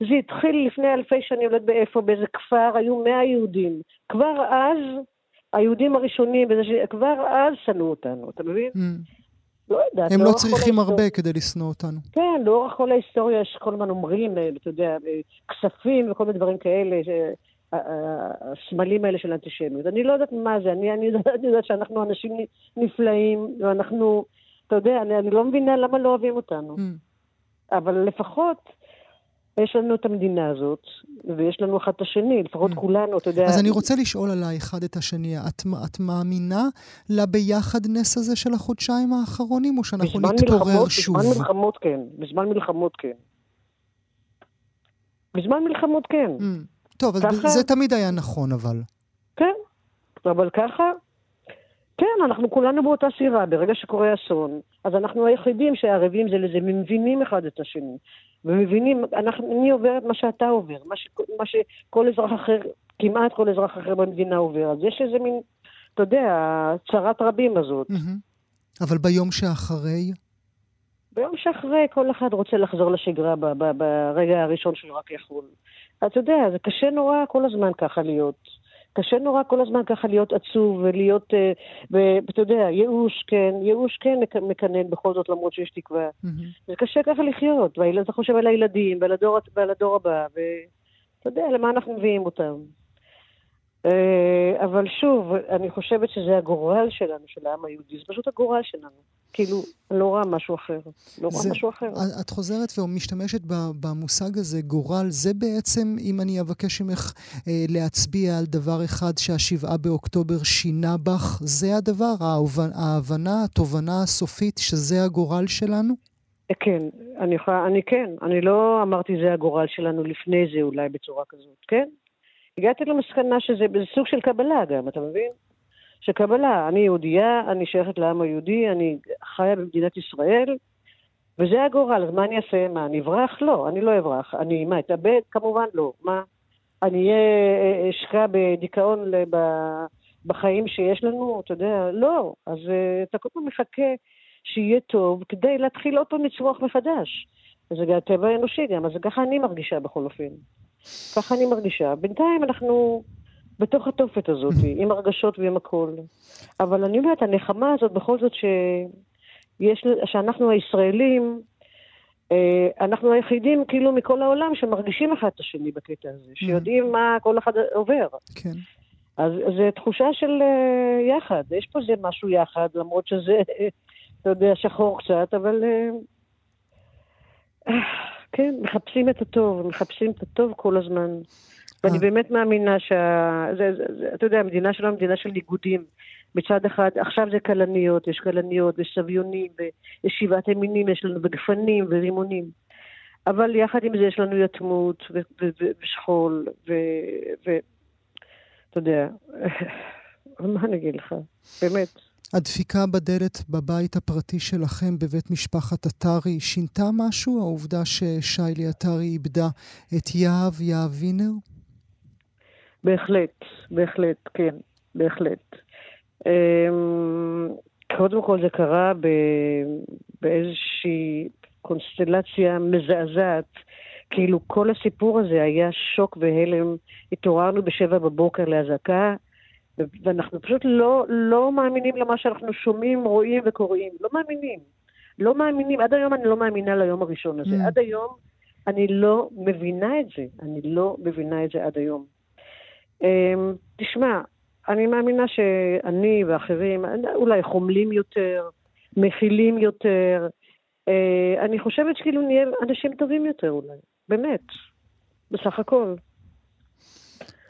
זה התחיל לפני אלפי שנים, לא יודעת באיפה, באיזה כפר, היו מאה יהודים. כבר אז היהודים הראשונים, כבר אז שנאו אותנו, אתה מבין? Mm. לא יודעת. הם לא צריכים הרבה כדי לשנוא אותנו. כן, לאורך כל ההיסטוריה יש כל הזמן אומרים, אה, אתה יודע, אה, כספים וכל מיני דברים כאלה, הסמלים האלה של אנטישמיות. אני לא יודעת מה זה, אני, אני, יודעת, אני יודעת שאנחנו אנשים נפלאים, ואנחנו, אתה יודע, אני, אני לא מבינה למה לא אוהבים אותנו. Mm. אבל לפחות יש לנו את המדינה הזאת, ויש לנו אחד את השני, לפחות mm. כולנו, אתה יודע... אז אני רוצה לשאול עליי אחד את השני. את, את מאמינה לביחדנס הזה של החודשיים האחרונים, או שאנחנו נתפורר מלחמות, שוב? בזמן מלחמות כן, בזמן מלחמות כן. בזמן מלחמות כן. Mm. טוב, ככה... אז זה תמיד היה נכון, אבל. כן, אבל ככה, כן, אנחנו כולנו באותה סירה. ברגע שקורה אסון, אז אנחנו היחידים שערבים זה לזה, מבינים אחד את השני. ומבינים, אנחנו, אני עובר את מה שאתה עובר, מה, ש, מה שכל אזרח אחר, כמעט כל אזרח אחר במדינה עובר. אז יש איזה מין, אתה יודע, צרת רבים הזאת. Mm-hmm. אבל ביום שאחרי? ביום שאחרי כל אחד רוצה לחזור לשגרה ב- ב- ברגע הראשון שהוא רק יכול. אתה יודע, זה קשה נורא כל הזמן ככה להיות. קשה נורא כל הזמן ככה להיות עצוב ולהיות, אה, ואתה יודע, ייאוש כן, ייאוש כן מקנן בכל זאת למרות שיש תקווה. Mm-hmm. זה קשה ככה לחיות, ואתה חושב על הילדים ועל הדור, ועל הדור הבא, ואתה יודע, למה אנחנו מביאים אותם. אה, אבל שוב, אני חושבת שזה הגורל שלנו, של העם היהודי, זה פשוט הגורל שלנו. כאילו, אני לא רואה משהו אחר. לא רואה משהו אחר. את חוזרת ומשתמשת במושג הזה, גורל. זה בעצם, אם אני אבקש ממך אה, להצביע על דבר אחד שהשבעה באוקטובר שינה בך, זה הדבר? ההבנה, התובנה הסופית שזה הגורל שלנו? כן, אני יכולה, אני כן. אני לא אמרתי זה הגורל שלנו לפני זה אולי בצורה כזאת, כן? הגעתי למסקנה שזה סוג של קבלה גם, אתה מבין? שקבלה, אני יהודייה, אני שייכת לעם היהודי, אני חיה במדינת ישראל, וזה הגורל, אז מה אני אעשה? מה, אני אברח? לא, אני לא אברח. אני, מה, אתאבד? כמובן לא. מה? אני אהיה, אה, אשקע בדיכאון בחיים שיש לנו? אתה יודע, לא. אז אה, אתה כל פעם מחכה שיהיה טוב כדי להתחיל עוד פעם לצרוח מחדש. זה הטבע האנושי גם, אז ככה אני מרגישה בכל אופן. ככה אני מרגישה. בינתיים אנחנו בתוך התופת הזאת, עם הרגשות ועם הכל. אבל אני אומרת, הנחמה הזאת בכל זאת שיש, שאנחנו הישראלים, אה, אנחנו היחידים כאילו מכל העולם שמרגישים אחד את השני בקטע הזה, שיודעים מה כל אחד עובר. כן. אז זו תחושה של אה, יחד, יש פה איזה משהו יחד, למרות שזה, אתה יודע, שחור קצת, אבל... כן, מחפשים את הטוב, מחפשים את הטוב כל הזמן. ואני אה. באמת מאמינה שה... זה, זה, זה, אתה יודע, המדינה שלנו היא מדינה של ניגודים. מצד אחד, עכשיו זה כלניות, יש כלניות וסביונים, ויש שבעת המינים, יש לנו וגפנים ורימונים. אבל יחד עם זה יש לנו יתמות ושכול, ואתה יודע, מה אני אגיד לך, באמת. הדפיקה בדלת בבית הפרטי שלכם בבית משפחת עטרי שינתה משהו? העובדה ששיילי עטרי איבדה את יהב, יהב וינר? בהחלט, בהחלט, כן, בהחלט. אמ, קודם כל זה קרה באיזושהי קונסטלציה מזעזעת. כאילו כל הסיפור הזה היה שוק והלם. התעוררנו בשבע בבוקר לאזעקה, ואנחנו פשוט לא, לא מאמינים למה שאנחנו שומעים, רואים וקוראים. לא מאמינים. לא מאמינים. עד היום אני לא מאמינה ליום הראשון הזה. Mm. עד היום אני לא מבינה את זה. אני לא מבינה את זה עד היום. Um, תשמע, אני מאמינה שאני ואחרים אולי חומלים יותר, מכילים יותר. Uh, אני חושבת שכאילו נהיה אנשים טובים יותר אולי. באמת. בסך הכל.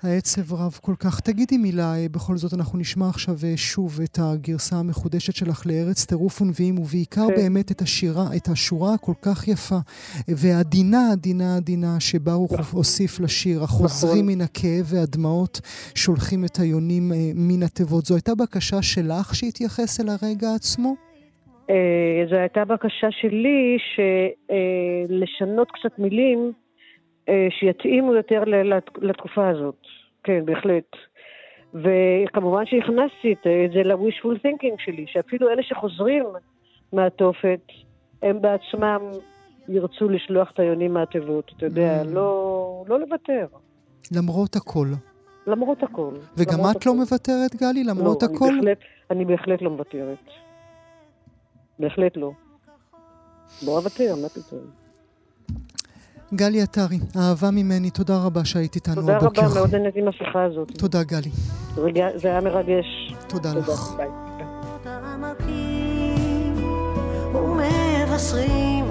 העצב רב כל כך. תגידי מילה, אה, בכל זאת אנחנו נשמע עכשיו אה, שוב את הגרסה המחודשת שלך לארץ טירוף ונביאים, ובעיקר כן. באמת את השירה, את השורה הכל כך יפה, והעדינה, עדינה, עדינה, שברוך נכון. הוסיף לשיר, החוזרים נכון. מן הכאב והדמעות, שולחים את היונים אה, מן התיבות. זו הייתה בקשה שלך שהתייחס אל הרגע עצמו? זו הייתה בקשה שלי לשנות קצת מילים. אה, שיתאימו יותר לתקופה הזאת. כן, בהחלט. וכמובן שהכנסתי את זה ל-wishful thinking שלי, שאפילו אלה שחוזרים מהתופת, הם בעצמם ירצו לשלוח את היונים מהתיבות, אתה יודע, mm. לא, לא לוותר. למרות הכל. למרות הכל. וגם למרות את הכל. לא מוותרת, גלי, למרות לא, הכל? אני בהחלט, אני בהחלט לא מוותרת. בהחלט לא. לא אוותר, מה פתאום. גלי עטרי, אהבה ממני, תודה רבה שהיית איתנו תודה הבוקר. רבה, מאוד נהניתי עם השיחה הזאת. תודה, גלי. רגע- זה היה מרגש. תודה לך. ביי. ומבשרים